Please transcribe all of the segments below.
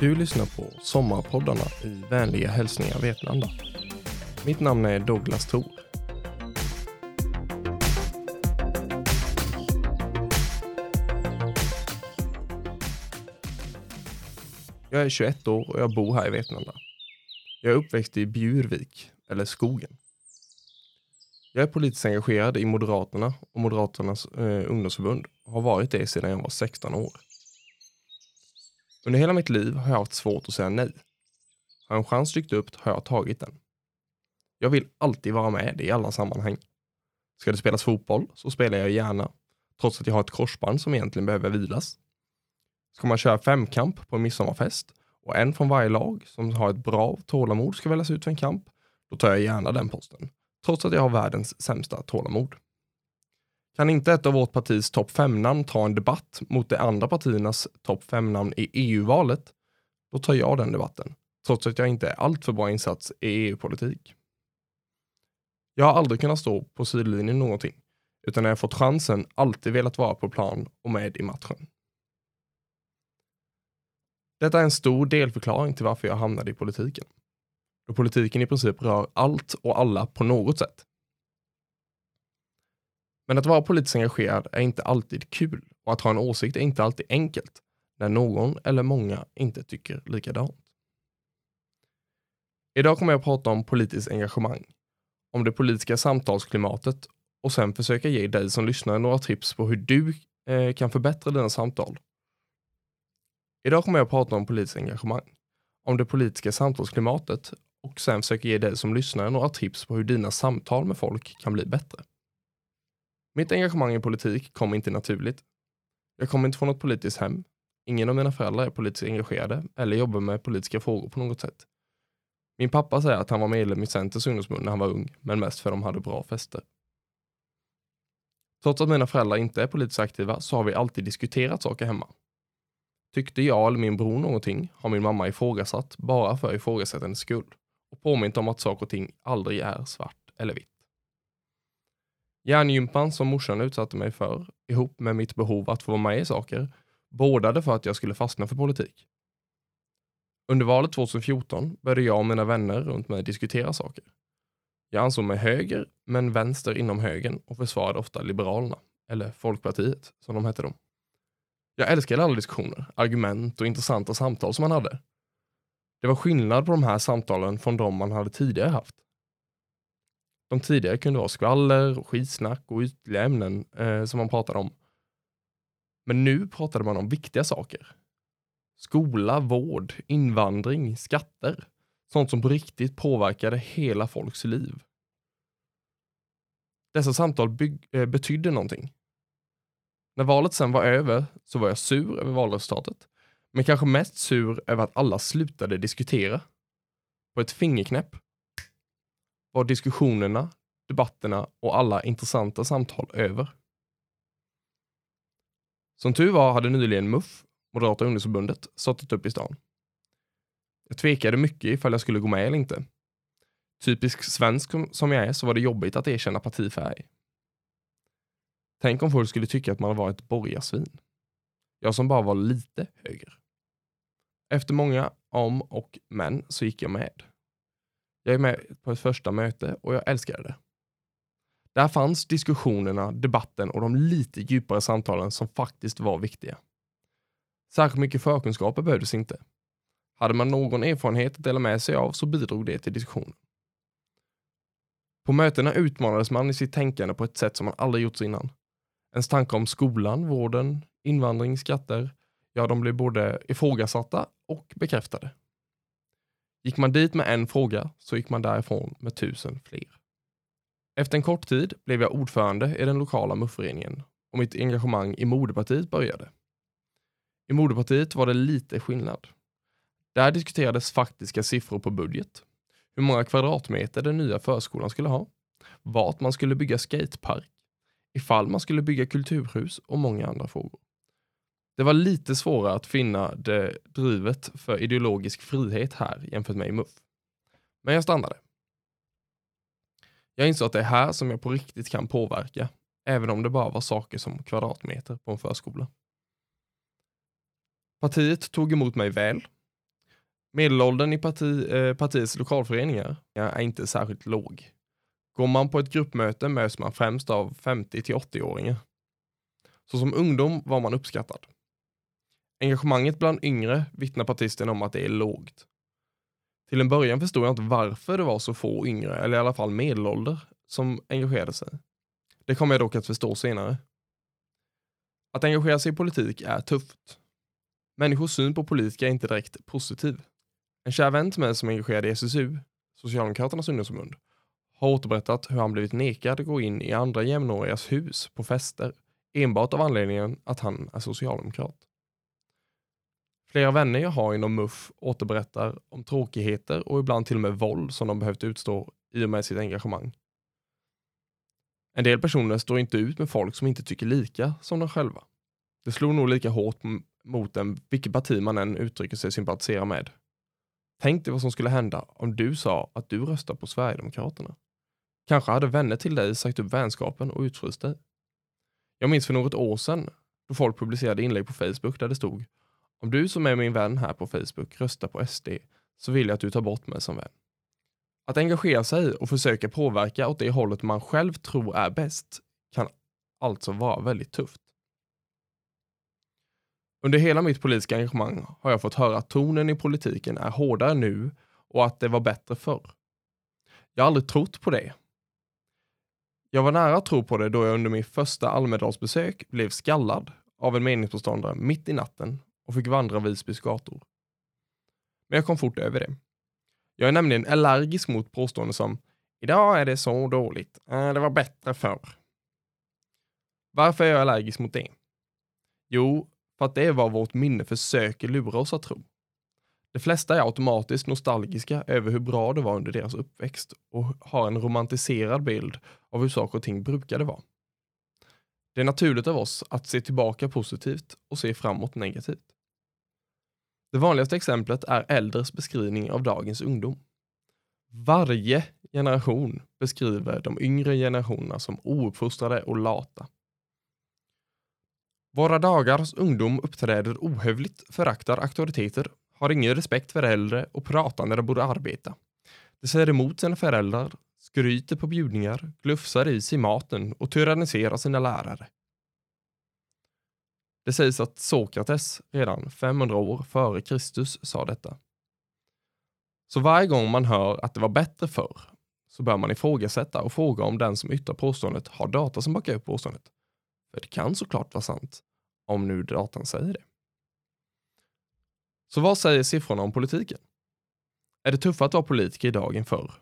Du lyssnar på Sommarpoddarna i vänliga hälsningar Vetlanda. Mitt namn är Douglas Thor. Jag är 21 år och jag bor här i Vetlanda. Jag är uppväxt i Bjurvik, eller skogen. Jag är politiskt engagerad i Moderaterna och Moderaternas eh, ungdomsförbund och har varit det sedan jag var 16 år. Under hela mitt liv har jag haft svårt att säga nej. Har en chans dykt upp har jag tagit den. Jag vill alltid vara med i alla sammanhang. Ska det spelas fotboll så spelar jag gärna, trots att jag har ett korsband som egentligen behöver vilas. Ska man köra femkamp på en midsommarfest och en från varje lag som har ett bra tålamod ska väljas ut för en kamp, då tar jag gärna den posten, trots att jag har världens sämsta tålamod. Kan inte ett av vårt partis topp 5-namn ta en debatt mot de andra partiernas topp 5-namn i EU-valet, då tar jag den debatten, trots att jag inte är alltför bra insats i EU-politik. Jag har aldrig kunnat stå på sidlinjen någonting, utan när jag fått chansen alltid velat vara på plan och med i matchen. Detta är en stor delförklaring till varför jag hamnade i politiken. Då politiken i princip rör allt och alla på något sätt. Men att vara politiskt engagerad är inte alltid kul och att ha en åsikt är inte alltid enkelt när någon eller många inte tycker likadant. Idag kommer jag att prata om politiskt engagemang, om det politiska samtalsklimatet och sen försöka ge dig som lyssnar några tips på hur du eh, kan förbättra dina samtal. Idag kommer jag att prata om politiskt engagemang, om det politiska samtalsklimatet och sen försöka ge dig som lyssnar några tips på hur dina samtal med folk kan bli bättre. Mitt engagemang i politik kom inte naturligt. Jag kommer inte från något politiskt hem. Ingen av mina föräldrar är politiskt engagerade eller jobbar med politiska frågor på något sätt. Min pappa säger att han var medlem i Centerns ungdomsförbund när han var ung, men mest för att de hade bra fester. Trots att mina föräldrar inte är politiskt aktiva så har vi alltid diskuterat saker hemma. Tyckte jag eller min bror någonting har min mamma ifrågasatt bara för ifrågasättandets skull och påmint om att saker och ting aldrig är svart eller vitt. Hjärngympan som morsan utsatte mig för, ihop med mitt behov att få vara med i saker, bådade för att jag skulle fastna för politik. Under valet 2014 började jag och mina vänner runt mig diskutera saker. Jag ansåg mig höger, men vänster inom högern och försvarade ofta Liberalerna, eller Folkpartiet som de hette då. Jag älskade alla diskussioner, argument och intressanta samtal som man hade. Det var skillnad på de här samtalen från de man hade tidigare haft. De tidigare kunde vara skvaller, skitsnack och ytliga ämnen eh, som man pratade om. Men nu pratade man om viktiga saker. Skola, vård, invandring, skatter. Sånt som på riktigt påverkade hela folks liv. Dessa samtal eh, betydde någonting. När valet sen var över så var jag sur över valresultatet. Men kanske mest sur över att alla slutade diskutera. På ett fingerknäpp var diskussionerna, debatterna och alla intressanta samtal över. Som tur var hade nyligen MUF, Moderata ungdomsförbundet, startat upp i stan. Jag tvekade mycket ifall jag skulle gå med eller inte. Typisk svensk som jag är så var det jobbigt att erkänna partifärg. Tänk om folk skulle tycka att man var ett borgarsvin. Jag som bara var lite höger. Efter många om och men så gick jag med. Jag är med på ett första möte och jag älskade det. Där fanns diskussionerna, debatten och de lite djupare samtalen som faktiskt var viktiga. Särskilt mycket förkunskaper behövdes inte. Hade man någon erfarenhet att dela med sig av så bidrog det till diskussionen. På mötena utmanades man i sitt tänkande på ett sätt som man aldrig gjort innan. Ens tankar om skolan, vården, invandring, skatter, ja, de blev både ifrågasatta och bekräftade. Gick man dit med en fråga så gick man därifrån med tusen fler. Efter en kort tid blev jag ordförande i den lokala MUF-föreningen och mitt engagemang i moderpartiet började. I moderpartiet var det lite skillnad. Där diskuterades faktiska siffror på budget, hur många kvadratmeter den nya förskolan skulle ha, vart man skulle bygga skatepark, ifall man skulle bygga kulturhus och många andra frågor. Det var lite svårare att finna det drivet för ideologisk frihet här jämfört med i MUF. Men jag stannade. Jag insåg att det är här som jag på riktigt kan påverka, även om det bara var saker som kvadratmeter på en förskola. Partiet tog emot mig väl. Medelåldern i parti, eh, partiets lokalföreningar är inte särskilt låg. Går man på ett gruppmöte möts man främst av 50 till 80-åringar. Så som ungdom var man uppskattad. Engagemanget bland yngre vittnar partisten om att det är lågt. Till en början förstod jag inte varför det var så få yngre, eller i alla fall medelålder, som engagerade sig. Det kommer jag dock att förstå senare. Att engagera sig i politik är tufft. Människors syn på politiker är inte direkt positiv. En kär vän till mig som är engagerad i SSU, Socialdemokraternas ungdomsförbund, har återberättat hur han blivit nekad att gå in i andra jämnårigas hus på fester enbart av anledningen att han är socialdemokrat. Flera vänner jag har inom MUF återberättar om tråkigheter och ibland till och med våld som de behövt utstå i och med sitt engagemang. En del personer står inte ut med folk som inte tycker lika som de själva. Det slår nog lika hårt mot en vilket parti man än uttrycker sig sympatisera med. Tänk dig vad som skulle hända om du sa att du röstar på Sverigedemokraterna. Kanske hade vänner till dig sagt upp vänskapen och utfryst dig. Jag minns för något år sedan då folk publicerade inlägg på Facebook där det stod om du som är min vän här på Facebook röstar på SD så vill jag att du tar bort mig som vän. Att engagera sig och försöka påverka åt det hållet man själv tror är bäst kan alltså vara väldigt tufft. Under hela mitt politiska engagemang har jag fått höra att tonen i politiken är hårdare nu och att det var bättre förr. Jag har aldrig trott på det. Jag var nära att tro på det då jag under min första Almedalsbesök blev skallad av en meningsmotståndare mitt i natten och fick vandra Visbys gator. Men jag kom fort över det. Jag är nämligen allergisk mot påståenden som “idag är det så dåligt, äh, det var bättre förr”. Varför är jag allergisk mot det? Jo, för att det är vad vårt minne försöker lura oss att tro. De flesta är automatiskt nostalgiska över hur bra det var under deras uppväxt och har en romantiserad bild av hur saker och ting brukade vara. Det är naturligt av oss att se tillbaka positivt och se framåt negativt. Det vanligaste exemplet är äldres beskrivning av dagens ungdom. Varje generation beskriver de yngre generationerna som ouppfostrade och lata. Våra dagars ungdom uppträder ohövligt, föraktar auktoriteter, har ingen respekt för äldre och pratar när de borde arbeta. De säger emot sina föräldrar, skryter på bjudningar, glufsar i sig maten och tyranniserar sina lärare. Det sägs att Sokrates redan 500 år före Kristus sa detta. Så varje gång man hör att det var bättre förr så bör man ifrågasätta och fråga om den som yttrar påståendet har data som backar upp påståendet. För det kan såklart vara sant, om nu datan säger det. Så vad säger siffrorna om politiken? Är det tuffare att vara politiker idag än förr?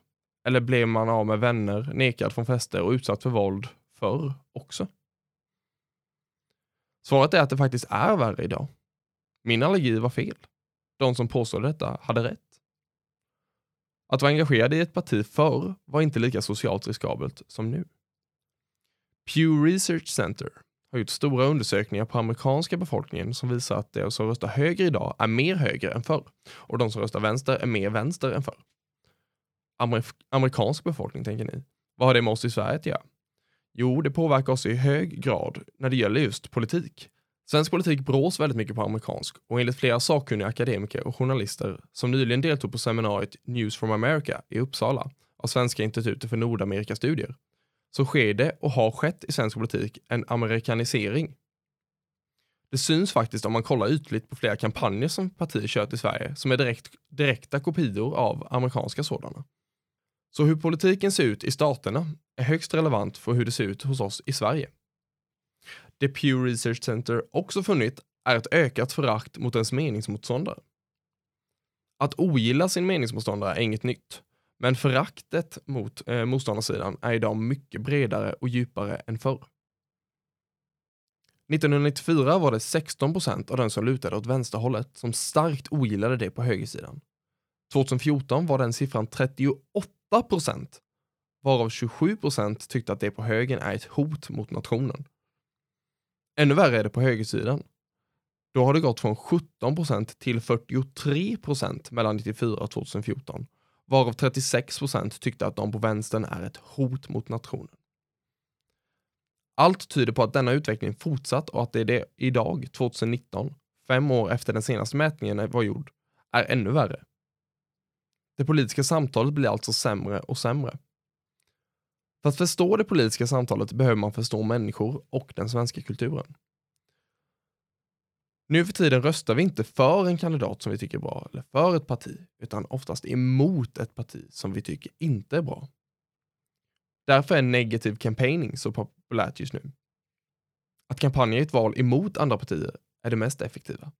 Eller blev man av med vänner, nekad från fester och utsatt för våld förr också? Svaret är att det faktiskt är värre idag. Min allergi var fel. De som påstod detta hade rätt. Att vara engagerad i ett parti förr var inte lika socialt riskabelt som nu. Pew Research Center har gjort stora undersökningar på amerikanska befolkningen som visar att de som röstar höger idag är mer höger än förr och de som röstar vänster är mer vänster än förr. Amer amerikansk befolkning tänker ni. Vad har det med oss i Sverige att göra? Jo, det påverkar oss i hög grad när det gäller just politik. Svensk politik brås väldigt mycket på amerikansk och enligt flera sakkunniga akademiker och journalister som nyligen deltog på seminariet News from America i Uppsala av Svenska institutet för Nordamerikastudier så sker det och har skett i svensk politik en amerikanisering. Det syns faktiskt om man kollar ytligt på flera kampanjer som partier kört i Sverige som är direkt, direkta kopior av amerikanska sådana. Så hur politiken ser ut i staterna är högst relevant för hur det ser ut hos oss i Sverige. Det Pew Research Center också funnit är ett ökat förakt mot ens meningsmotståndare. Att ogilla sin meningsmotståndare är inget nytt. Men föraktet mot eh, motståndarsidan är idag mycket bredare och djupare än förr. 1994 var det 16 procent av den som lutade åt vänsterhållet som starkt ogillade det på högersidan. 2014 var den siffran 38 procent, varav 27 procent tyckte att det på högen är ett hot mot nationen. Ännu värre är det på högersidan. Då har det gått från 17 procent till 43 procent mellan 1994 och 2014 varav 36 procent tyckte att de på vänstern är ett hot mot nationen. Allt tyder på att denna utveckling fortsatt och att det, är det idag, 2019, fem år efter den senaste mätningen var gjord, är ännu värre. Det politiska samtalet blir alltså sämre och sämre. För att förstå det politiska samtalet behöver man förstå människor och den svenska kulturen. Nu för tiden röstar vi inte för en kandidat som vi tycker är bra eller för ett parti, utan oftast emot ett parti som vi tycker inte är bra. Därför är negativ campaigning så populärt just nu. Att kampanja i ett val emot andra partier är det mest effektiva.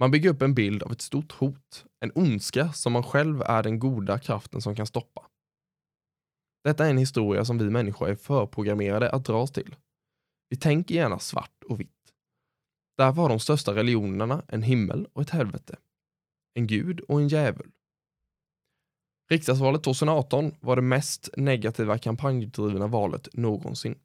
Man bygger upp en bild av ett stort hot, en ondska som man själv är den goda kraften som kan stoppa. Detta är en historia som vi människor är förprogrammerade att dras till. Vi tänker gärna svart och vitt. Därför har de största religionerna en himmel och ett helvete. En gud och en djävul. Riksdagsvalet 2018 var det mest negativa kampanjdrivna valet någonsin.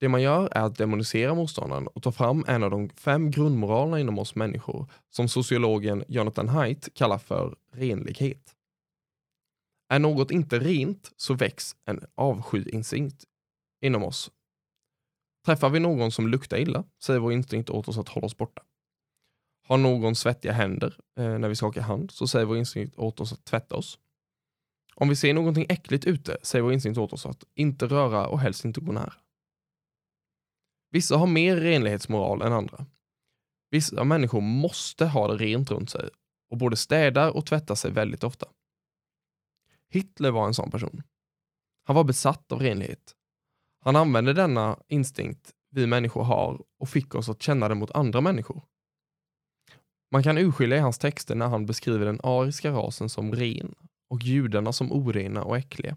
Det man gör är att demonisera motståndaren och ta fram en av de fem grundmoralerna inom oss människor som sociologen Jonathan Haidt kallar för renlighet. Är något inte rent så väcks en avskyinstinkt inom oss. Träffar vi någon som luktar illa säger vår instinkt åt oss att hålla oss borta. Har någon svettiga händer eh, när vi skakar hand så säger vår instinkt åt oss att tvätta oss. Om vi ser någonting äckligt ute säger vår instinkt åt oss att inte röra och helst inte gå nära. Vissa har mer renlighetsmoral än andra. Vissa människor måste ha det rent runt sig och både städar och tvättar sig väldigt ofta. Hitler var en sån person. Han var besatt av renlighet. Han använde denna instinkt vi människor har och fick oss att känna det mot andra människor. Man kan urskilja i hans texter när han beskriver den ariska rasen som ren och judarna som orena och äckliga.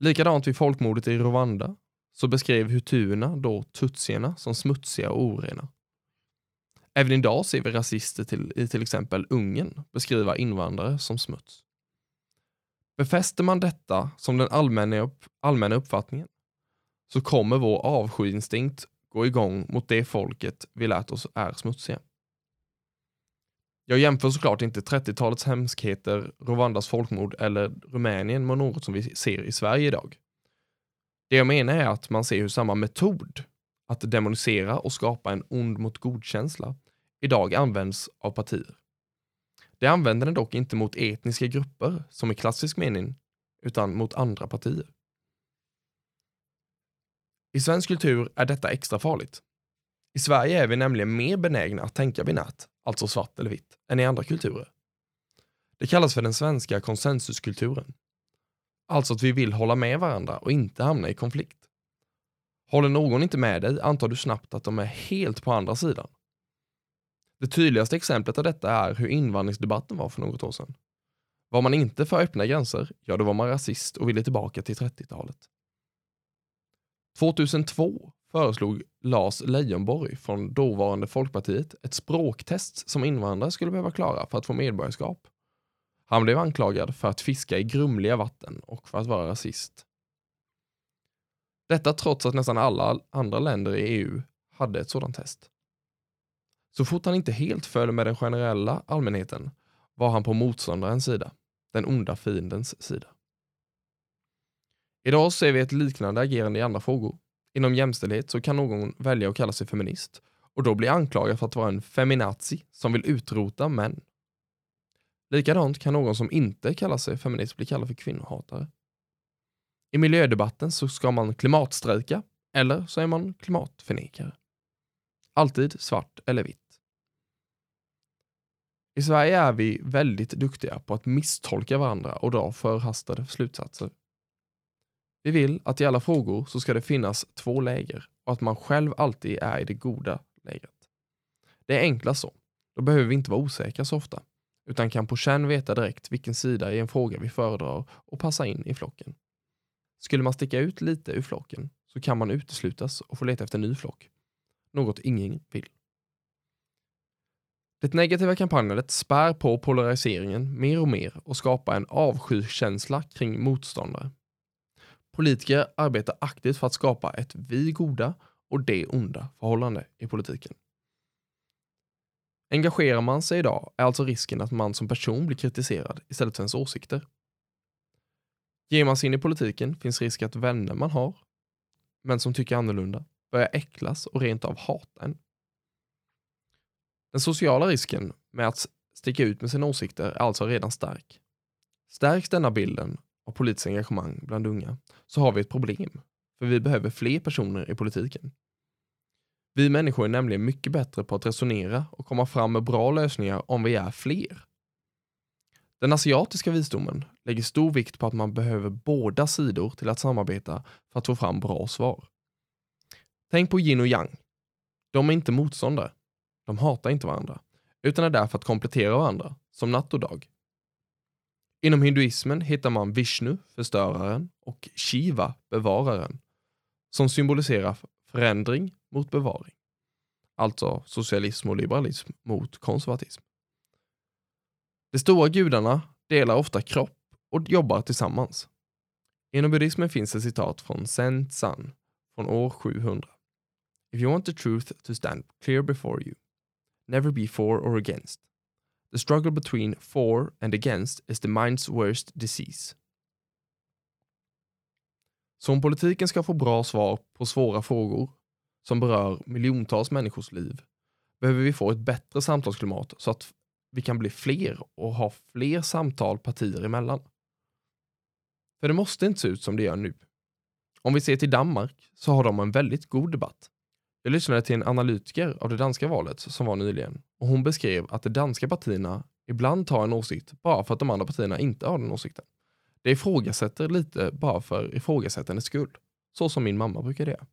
Likadant vid folkmordet i Rwanda så beskrev hutuerna då tutsierna som smutsiga och orena. Även idag ser vi rasister till, i till exempel Ungern beskriva invandrare som smuts. Befäster man detta som den allmänna, upp, allmänna uppfattningen så kommer vår avskyinstinkt gå igång mot det folket vi lärt oss är smutsiga. Jag jämför såklart inte 30-talets hemskheter, Rwandas folkmord eller Rumänien med något som vi ser i Sverige idag. Det jag menar är att man ser hur samma metod, att demonisera och skapa en ond mot god-känsla, idag används av partier. Det använder den dock inte mot etniska grupper, som i klassisk mening, utan mot andra partier. I svensk kultur är detta extra farligt. I Sverige är vi nämligen mer benägna att tänka binärt, alltså svart eller vitt, än i andra kulturer. Det kallas för den svenska konsensuskulturen. Alltså att vi vill hålla med varandra och inte hamna i konflikt. Håller någon inte med dig antar du snabbt att de är helt på andra sidan. Det tydligaste exemplet av detta är hur invandringsdebatten var för något år sedan. Var man inte för öppna gränser, ja då var man rasist och ville tillbaka till 30-talet. 2002 föreslog Lars Leijonborg från dåvarande Folkpartiet ett språktest som invandrare skulle behöva klara för att få medborgarskap. Han blev anklagad för att fiska i grumliga vatten och för att vara rasist. Detta trots att nästan alla andra länder i EU hade ett sådant test. Så fort han inte helt föll med den generella allmänheten var han på motståndarens sida, den onda fiendens sida. Idag ser vi ett liknande agerande i andra frågor. Inom jämställdhet så kan någon välja att kalla sig feminist och då bli anklagad för att vara en feminazi som vill utrota män. Likadant kan någon som inte kallar sig feminist bli kallad för kvinnohatare. I miljödebatten så ska man klimatstrejka eller så är man klimatförnekare. Alltid svart eller vitt. I Sverige är vi väldigt duktiga på att misstolka varandra och dra förhastade slutsatser. Vi vill att i alla frågor så ska det finnas två läger och att man själv alltid är i det goda lägret. Det är enklast så. Då behöver vi inte vara osäkra så ofta, utan kan på känn veta direkt vilken sida i en fråga vi föredrar och passa in i flocken. Skulle man sticka ut lite ur flocken så kan man uteslutas och få leta efter en ny flock. Något ingen vill. Det negativa kampanjandet spär på polariseringen mer och mer och skapar en avskykänsla kring motståndare. Politiker arbetar aktivt för att skapa ett vi goda och det onda förhållande i politiken. Engagerar man sig idag är alltså risken att man som person blir kritiserad istället för ens åsikter. Ger man sig in i politiken finns risk att vänner man har, men som tycker annorlunda, börjar äcklas och rent av hata en. Den sociala risken med att sticka ut med sina åsikter är alltså redan stark. Stärks denna bilden av politiskt engagemang bland unga så har vi ett problem, för vi behöver fler personer i politiken. Vi människor är nämligen mycket bättre på att resonera och komma fram med bra lösningar om vi är fler. Den asiatiska visdomen lägger stor vikt på att man behöver båda sidor till att samarbeta för att få fram bra svar. Tänk på yin och yang. De är inte motståndare. De hatar inte varandra, utan är där för att komplettera varandra, som natt och dag. Inom hinduismen hittar man Vishnu, förstöraren, och Shiva, bevararen, som symboliserar förändring mot bevaring. Alltså socialism och liberalism mot konservatism. De stora gudarna delar ofta kropp och jobbar tillsammans. Inom buddhismen finns ett citat från Sen San från år 700. If you want the truth to stand clear before you, never be for or against. The struggle between for and against is the mind's worst disease. Så om politiken ska få bra svar på svåra frågor som berör miljontals människors liv behöver vi få ett bättre samtalsklimat så att vi kan bli fler och ha fler samtal partier emellan. För det måste inte se ut som det gör nu. Om vi ser till Danmark så har de en väldigt god debatt. Jag lyssnade till en analytiker av det danska valet som var nyligen och hon beskrev att de danska partierna ibland tar en åsikt bara för att de andra partierna inte har den åsikten. Det ifrågasätter lite bara för ifrågasättandets skull. Så som min mamma brukade göra.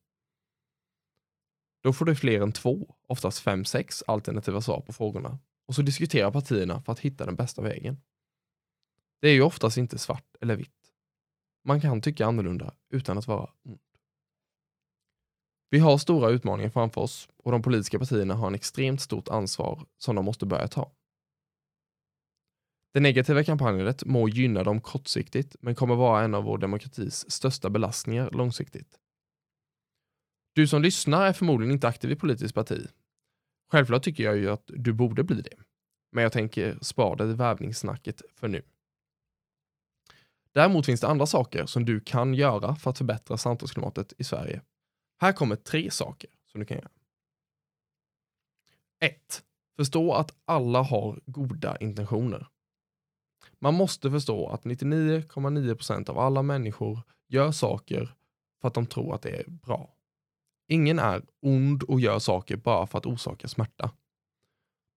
Då får du fler än två, oftast fem, sex alternativa svar på frågorna och så diskuterar partierna för att hitta den bästa vägen. Det är ju oftast inte svart eller vitt. Man kan tycka annorlunda utan att vara ond. Vi har stora utmaningar framför oss och de politiska partierna har en extremt stort ansvar som de måste börja ta. Det negativa kampanjandet må gynna dem kortsiktigt men kommer vara en av vår demokratis största belastningar långsiktigt. Du som lyssnar är förmodligen inte aktiv i politiskt parti. Självklart tycker jag ju att du borde bli det. Men jag tänker spara det värvningssnacket för nu. Däremot finns det andra saker som du kan göra för att förbättra samtalsklimatet i Sverige. Här kommer tre saker som du kan göra. 1. Förstå att alla har goda intentioner. Man måste förstå att 99,9% av alla människor gör saker för att de tror att det är bra. Ingen är ond och gör saker bara för att orsaka smärta.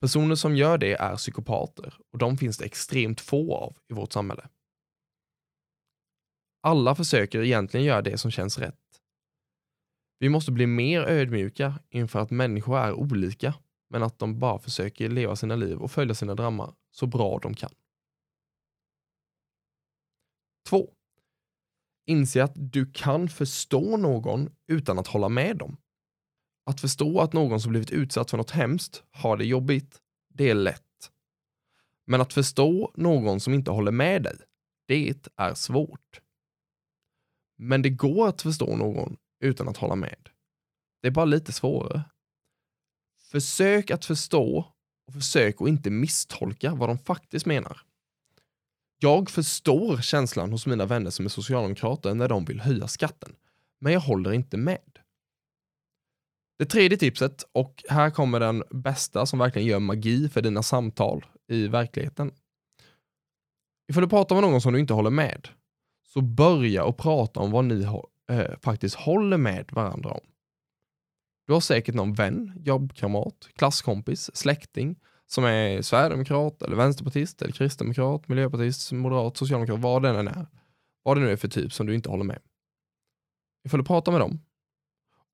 Personer som gör det är psykopater och de finns det extremt få av i vårt samhälle. Alla försöker egentligen göra det som känns rätt. Vi måste bli mer ödmjuka inför att människor är olika, men att de bara försöker leva sina liv och följa sina drömmar så bra de kan. 2. Inse att du kan förstå någon utan att hålla med dem. Att förstå att någon som blivit utsatt för något hemskt har det jobbigt, det är lätt. Men att förstå någon som inte håller med dig, det är svårt. Men det går att förstå någon utan att hålla med. Det är bara lite svårare. Försök att förstå och försök att inte misstolka vad de faktiskt menar. Jag förstår känslan hos mina vänner som är socialdemokrater när de vill höja skatten, men jag håller inte med. Det tredje tipset, och här kommer den bästa som verkligen gör magi för dina samtal i verkligheten. Ifall du pratar med någon som du inte håller med, så börja och prata om vad ni eh, faktiskt håller med varandra om. Du har säkert någon vän, jobbkamrat, klasskompis, släkting som är sverigedemokrat, eller vänsterpartist, eller kristdemokrat, miljöpartist, moderat, socialdemokrat, vad det än är. Vad det nu är för typ som du inte håller med. Ifall du pratar med dem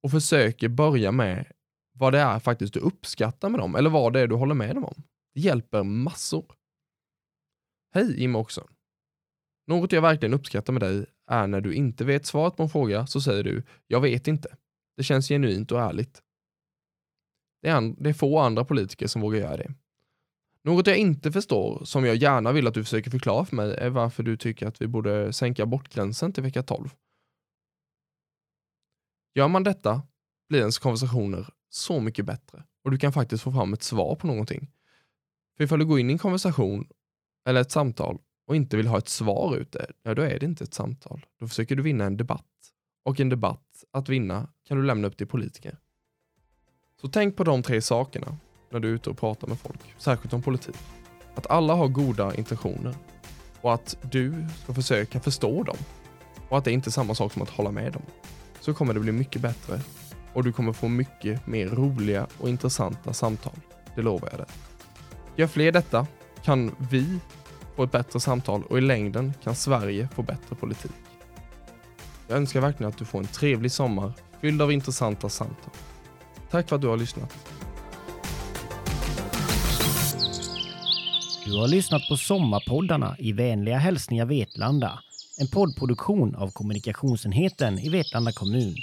och försöker börja med vad det är faktiskt du uppskattar med dem, eller vad det är du håller med dem om. Det hjälper massor. Hej Jim också. Något jag verkligen uppskattar med dig är när du inte vet svaret på en fråga så säger du “jag vet inte”. Det känns genuint och ärligt. Det är, det är få andra politiker som vågar göra det. Något jag inte förstår, som jag gärna vill att du försöker förklara för mig, är varför du tycker att vi borde sänka abortgränsen till vecka 12. Gör man detta blir ens konversationer så mycket bättre och du kan faktiskt få fram ett svar på någonting. För ifall du går in i en konversation eller ett samtal och inte vill ha ett svar ute, ja då är det inte ett samtal. Då försöker du vinna en debatt. Och en debatt att vinna kan du lämna upp till politiker. Så tänk på de tre sakerna när du är ute och pratar med folk, särskilt om politik. att alla har goda intentioner och att du ska försöka förstå dem och att det inte är samma sak som att hålla med dem, så kommer det bli mycket bättre och du kommer få mycket mer roliga och intressanta samtal. Det lovar jag dig. Gör fler detta kan vi få ett bättre samtal och i längden kan Sverige få bättre politik. Jag önskar verkligen att du får en trevlig sommar fylld av intressanta samtal. Tack för att du har lyssnat. Du har lyssnat på Sommarpoddarna i vänliga hälsningar Vetlanda. En poddproduktion av kommunikationsenheten i Vetlanda kommun.